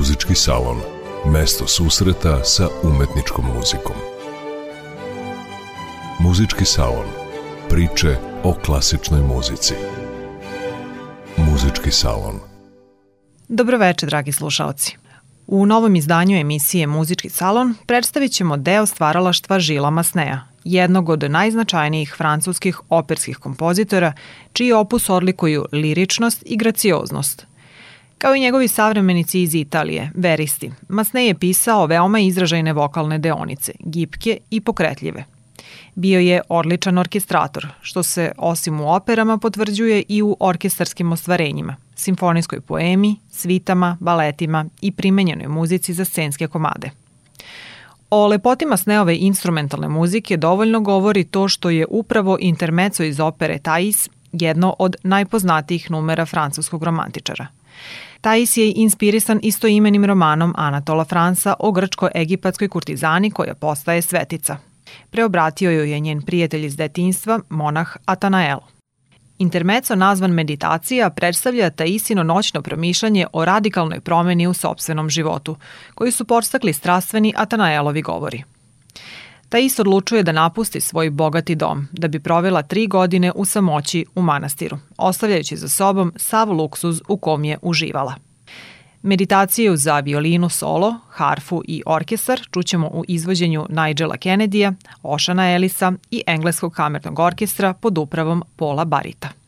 Muzički salon. Mesto susreta sa umetničkom muzikom. Muzički salon. Priče o klasičnoj muzici. Muzički salon. Dobroveče, dragi slušalci. U novom izdanju emisije Muzički salon predstavit ćemo deo stvaralaštva Žila Masneja, jednog od najznačajnijih francuskih operskih kompozitora, čiji opus odlikuju liričnost i gracioznost. Kao i njegovi savremenici iz Italije, veristi, Masnej je pisao veoma izražajne vokalne deonice, gipke i pokretljive. Bio je odličan orkestrator, što se osim u operama potvrđuje i u orkestarskim ostvarenjima, simfonijskoj poemi, svitama, baletima i primenjenoj muzici za scenske komade. O lepotima Sneove instrumentalne muzike dovoljno govori to što je upravo intermeco iz opere Thais jedno od najpoznatijih numera francuskog romantičara. Thais je inspirisan istoimenim romanom Anatola Fransa o grčko-egipatskoj kurtizani koja postaje svetica. Preobratio joj je njen prijatelj iz detinstva, monah Atanael. Intermeco nazvan meditacija predstavlja Taisino noćno promišljanje o radikalnoj promeni u sobstvenom životu, koji su podstakli strastveni Atanaelovi govori. Tais odlučuje da napusti svoj bogati dom, da bi provela tri godine u samoći u manastiru, ostavljajući za sobom sav luksuz u kom je uživala. Meditaciju za violinu solo, harfu i orkestar čućemo u izvođenju Nigela Kennedya, Ošana Elisa i Engleskog kamernog orkestra pod upravom Pola Barita.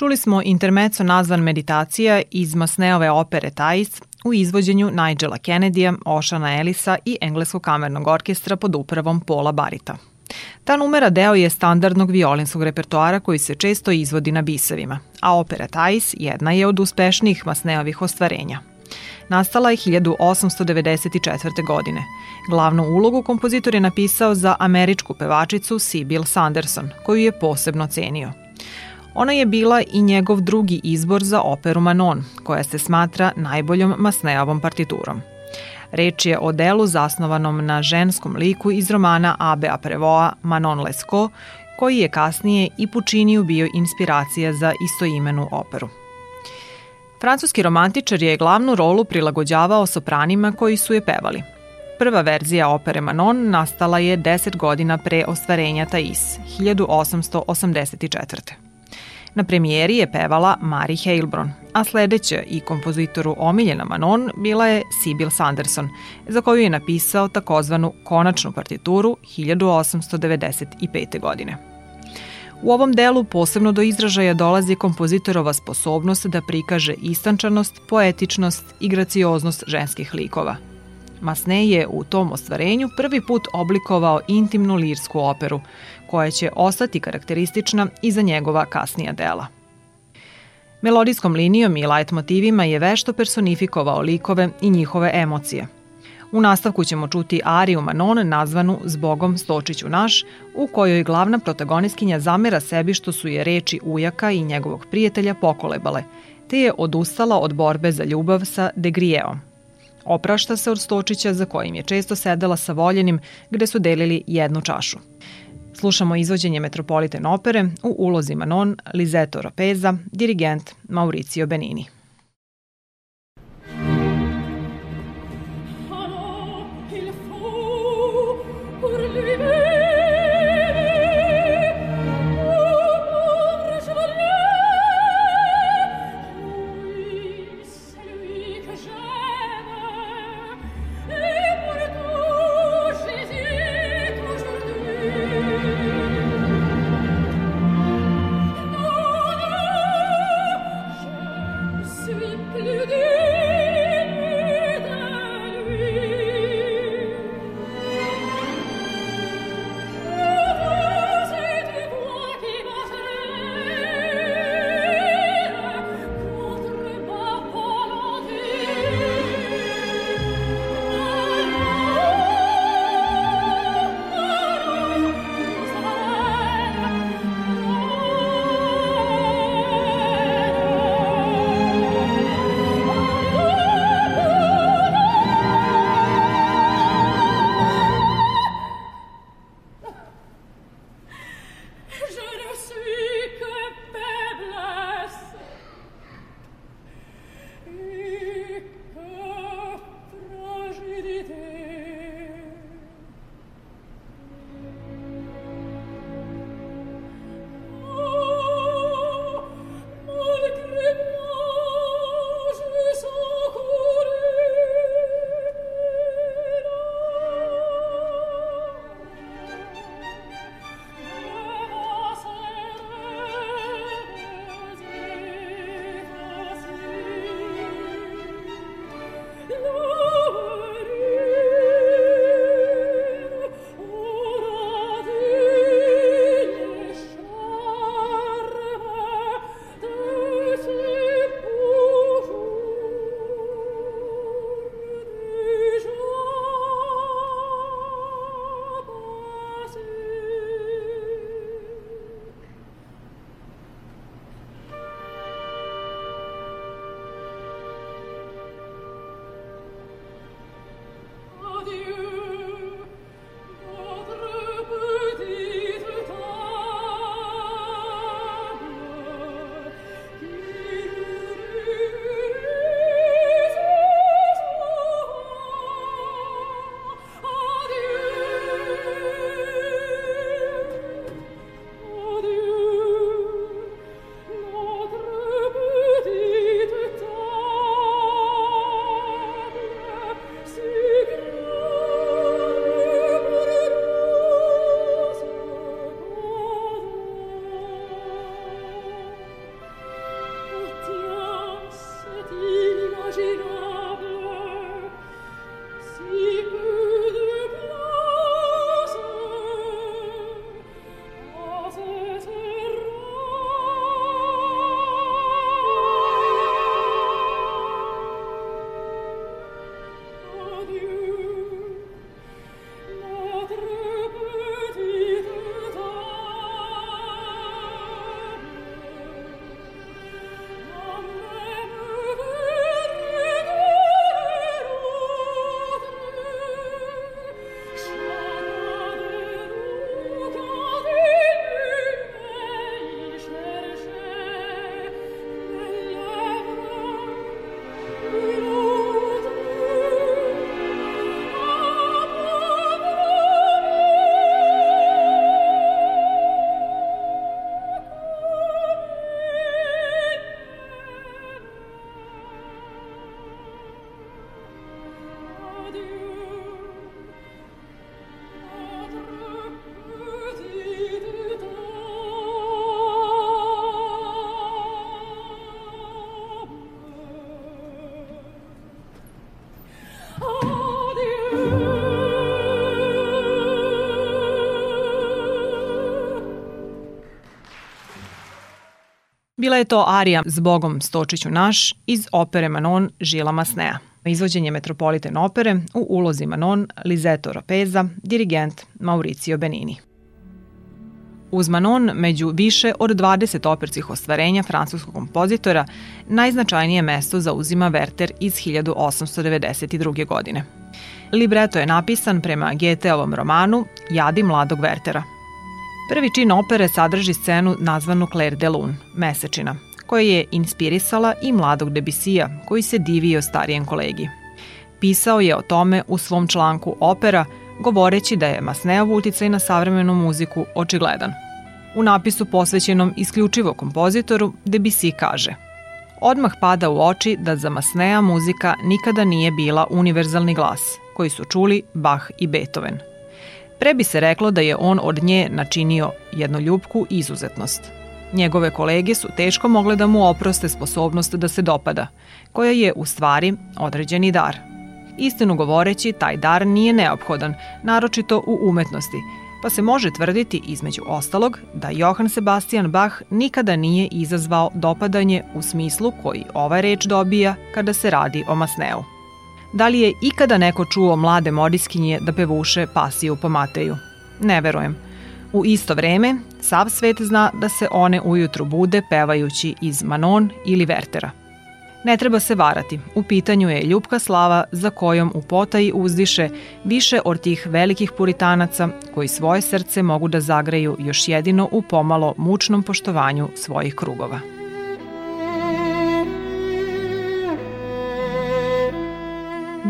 Čuli smo intermeco nazvan Meditacija iz Masneove opere Thais u izvođenju Nigela Kennedya, Ošana Elisa i Engleskog kamernog orkestra pod upravom Pola Barita. Ta numera deo je standardnog violinskog repertoara koji se često izvodi na bisevima, a opera Thais jedna je od uspešnijih Masneovih ostvarenja. Nastala je 1894. godine. Glavnu ulogu kompozitor je napisao za američku pevačicu Sibyl Sanderson, koju je posebno cenio. Ona je bila i njegov drugi izbor za operu Manon, koja se smatra najboljom Masneovom partiturom. Reč je o delu zasnovanom na ženskom liku iz romana Abe Prevoa Manon Lescaut, koji je kasnije i Pučiniju bio inspiracija za istoimenu operu. Francuski romantičar je glavnu rolu prilagođavao sopranima koji su je pevali. Prva verzija opere Manon nastala je 10 godina pre ostvarenja Thais, 1884. Na premijeri je pevala Mari Heilbron, a sledeća i kompozitoru omiljena Manon bila je Sibyl Sanderson, za koju je napisao takozvanu konačnu partituru 1895. godine. U ovom delu posebno do izražaja dolazi kompozitorova sposobnost da prikaže istančanost, poetičnost i gracioznost ženskih likova. Masne je u tom ostvarenju prvi put oblikovao intimnu lirsku operu, koja će ostati karakteristična i za njegova kasnija dela. Melodijskom linijom i light motivima je vešto personifikovao likove i njihove emocije. U nastavku ćemo čuti Ariju Manon nazvanu Zbogom Stočiću naš, u kojoj glavna protagonistkinja zamera sebi što su je reči ujaka i njegovog prijatelja pokolebale, te je odustala od borbe za ljubav sa Degrijeom. Oprašta se od Stočića za kojim je često sedela sa voljenim gde su delili jednu čašu. Slušamo izvođenje Metropolitan opere u ulozi Manon Lizeto Ropeza, dirigent Mauricio Benini. Bila je to arija Zbogom Stočiću naš iz opere Manon Žila Masneja. Izvođenje Metropoliten opere u ulozi Manon Lizeto Ropeza, dirigent Mauricio Benini. Uz Manon, među više od 20 operskih ostvarenja francuskog kompozitora, najznačajnije mesto zauzima Werther iz 1892. godine. Libreto je napisan prema Goetheovom romanu Jadi mladog Wertera. Prvi čin opere sadrži scenu nazvanu Claire de Lune, Mesečina, koja je inspirisala i mladog Debisija, koji se divio starijem kolegi. Pisao je o tome u svom članku opera, govoreći da je Masneov uticaj na savremenu muziku očigledan. U napisu posvećenom isključivo kompozitoru, Debussy kaže Odmah pada u oči da za Masneja muzika nikada nije bila univerzalni glas, koji su čuli Bach i Beethoven. Pre bi se reklo da je on od nje načinio jednoljubku izuzetnost. Njegove kolege su teško mogle da mu oproste sposobnost da se dopada, koja je u stvari određeni dar. Istinu govoreći, taj dar nije neophodan, naročito u umetnosti, pa se može tvrditi između ostalog da Johann Sebastian Bach nikada nije izazvao dopadanje u smislu koji ova reč dobija kada se radi o Masneu. Da li je ikada neko čuo mlade modiskinje da pevuše pasiju po Mateju? Ne verujem. U isto vreme, sav svet zna da se one ujutru bude pevajući iz Manon ili Vertera. Ne treba se varati, u pitanju je ljubka slava za kojom u potaji uzdiše više od tih velikih puritanaca koji svoje srce mogu da zagreju još jedino u pomalo mučnom poštovanju svojih krugova.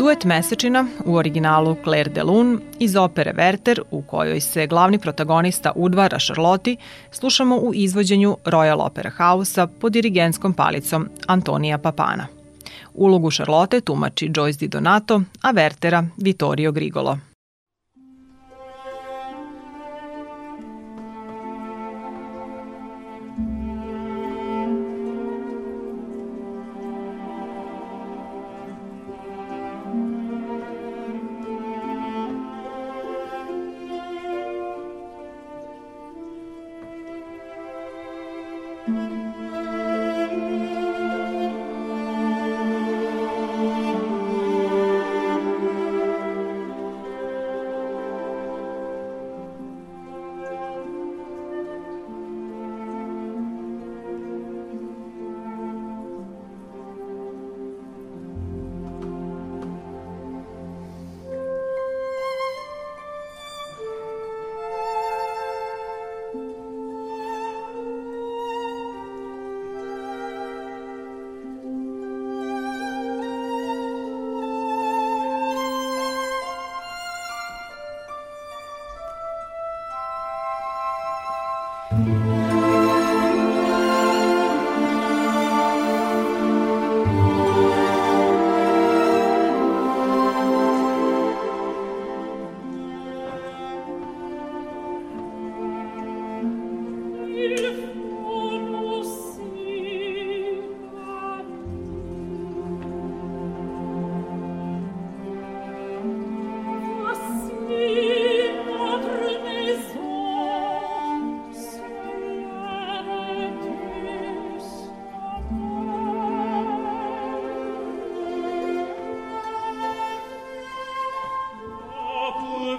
Duet Mesečina u originalu Claire de Lune iz opere Werther u kojoj se glavni protagonista udvara Charlotte slušamo u izvođenju Royal Opera House-a pod dirigenskom palicom Antonija Papana. Ulogu Charlotte tumači Joyce Di Donato, a Wertera Vittorio Grigolo.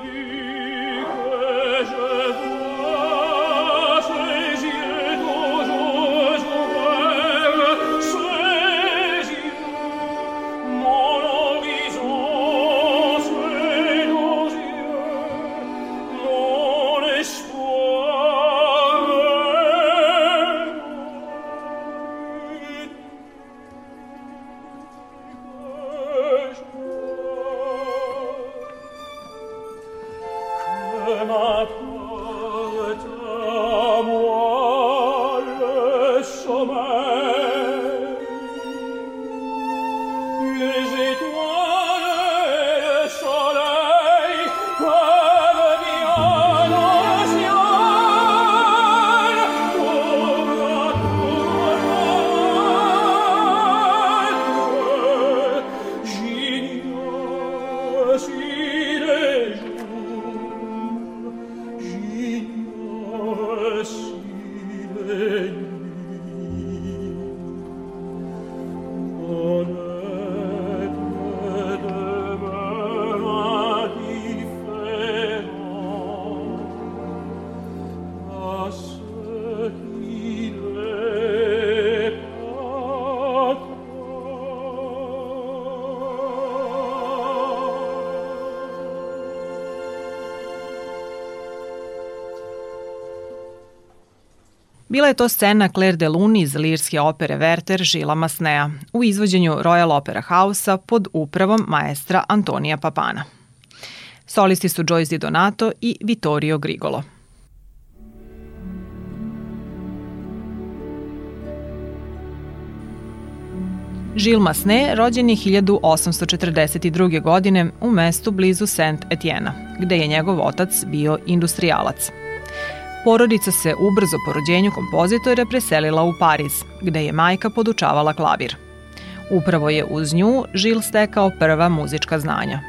vie Bila je to scena Claire de Lune iz lirske opere Werther Žila Masnea u izvođenju Royal Opera House-a pod upravom maestra Antonija Papana. Solisti su Joyce Di Donato i Vittorio Grigolo. Žil Masne rođen je 1842. godine u mestu blizu Saint Etienne, gde je njegov otac bio industrijalac. Porodica se ubrzo po rođenju kompozitora preselila u Pariz, gde je majka podučavala klavir. Upravo je uz nju Žil stekao prva muzička znanja.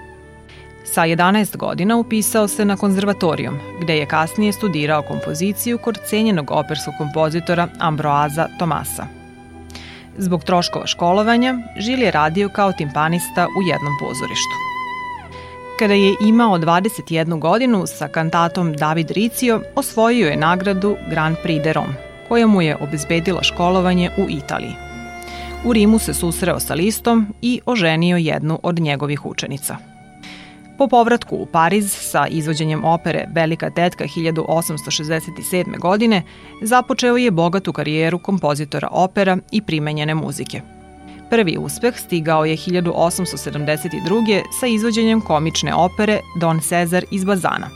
Sa 11 godina upisao se na konzervatorijum, gde je kasnije studirao kompoziciju kod cenjenog operskog kompozitora Ambroaza Tomasa. Zbog troškova školovanja, Žil je radio kao timpanista u jednom pozorištu. Kada je imao 21 godinu sa kantatom David Ricio, osvojio je nagradu Grand Prix de Rome, koja mu je obezbedila školovanje u Italiji. U Rimu se susreo sa listom i oženio jednu od njegovih učenica. Po povratku u Pariz sa izvođenjem opere Velika tetka 1867. godine započeo je bogatu karijeru kompozitora opera i primenjene muzike – Prvi uspeh stigao je 1872. sa izvođenjem komične opere Don Cezar iz Bazana,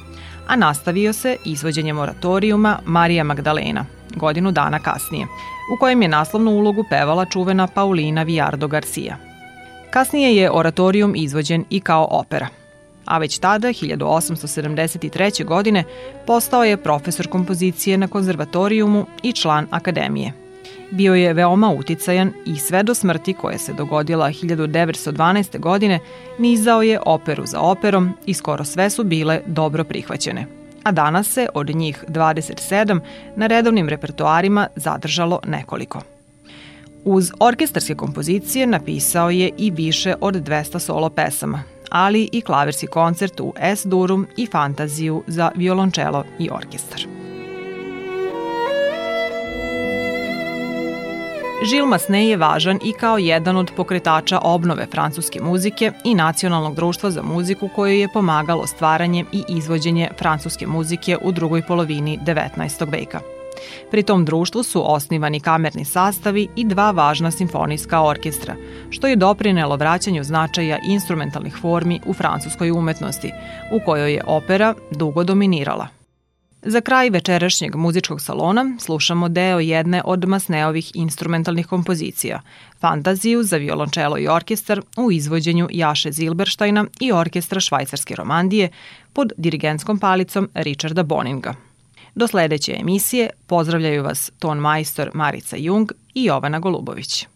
a nastavio se izvođenjem oratorijuma Marija Magdalena, godinu dana kasnije, u kojem je naslovnu ulogu pevala čuvena Paulina Vijardo Garcia. Kasnije je oratorijum izvođen i kao opera, a već tada, 1873. godine, postao je profesor kompozicije na konzervatorijumu i član akademije – Bio je veoma uticajan i sve do smrti koje se dogodila 1912. godine nizao je operu za operom i skoro sve su bile dobro prihvaćene. A danas se od njih 27 na redovnim repertoarima zadržalo nekoliko. Uz orkestarske kompozicije napisao je i više od 200 solo pesama, ali i klavirski koncert u S-durum i fantaziju za violončelo i orkestar. Žil Masne je važan i kao jedan od pokretača obnove francuske muzike i Nacionalnog društva za muziku koje je pomagalo stvaranje i izvođenje francuske muzike u drugoj polovini 19. veka. Pri tom društvu su osnivani kamerni sastavi i dva važna simfonijska orkestra, što je doprinelo vraćanju značaja instrumentalnih formi u francuskoj umetnosti, u kojoj je opera dugo dominirala. Za kraj večerašnjeg muzičkog salona slušamo deo jedne od Masneovih instrumentalnih kompozicija, Fantaziju za violončelo i orkestar u izvođenju Jaše Zilberštajna i orkestra Švajcarske romandije pod dirigentskom palicom Richarda Boninga. Do sledeće emisije pozdravljaju vas ton majstor Marica Jung i Jovana Golubović.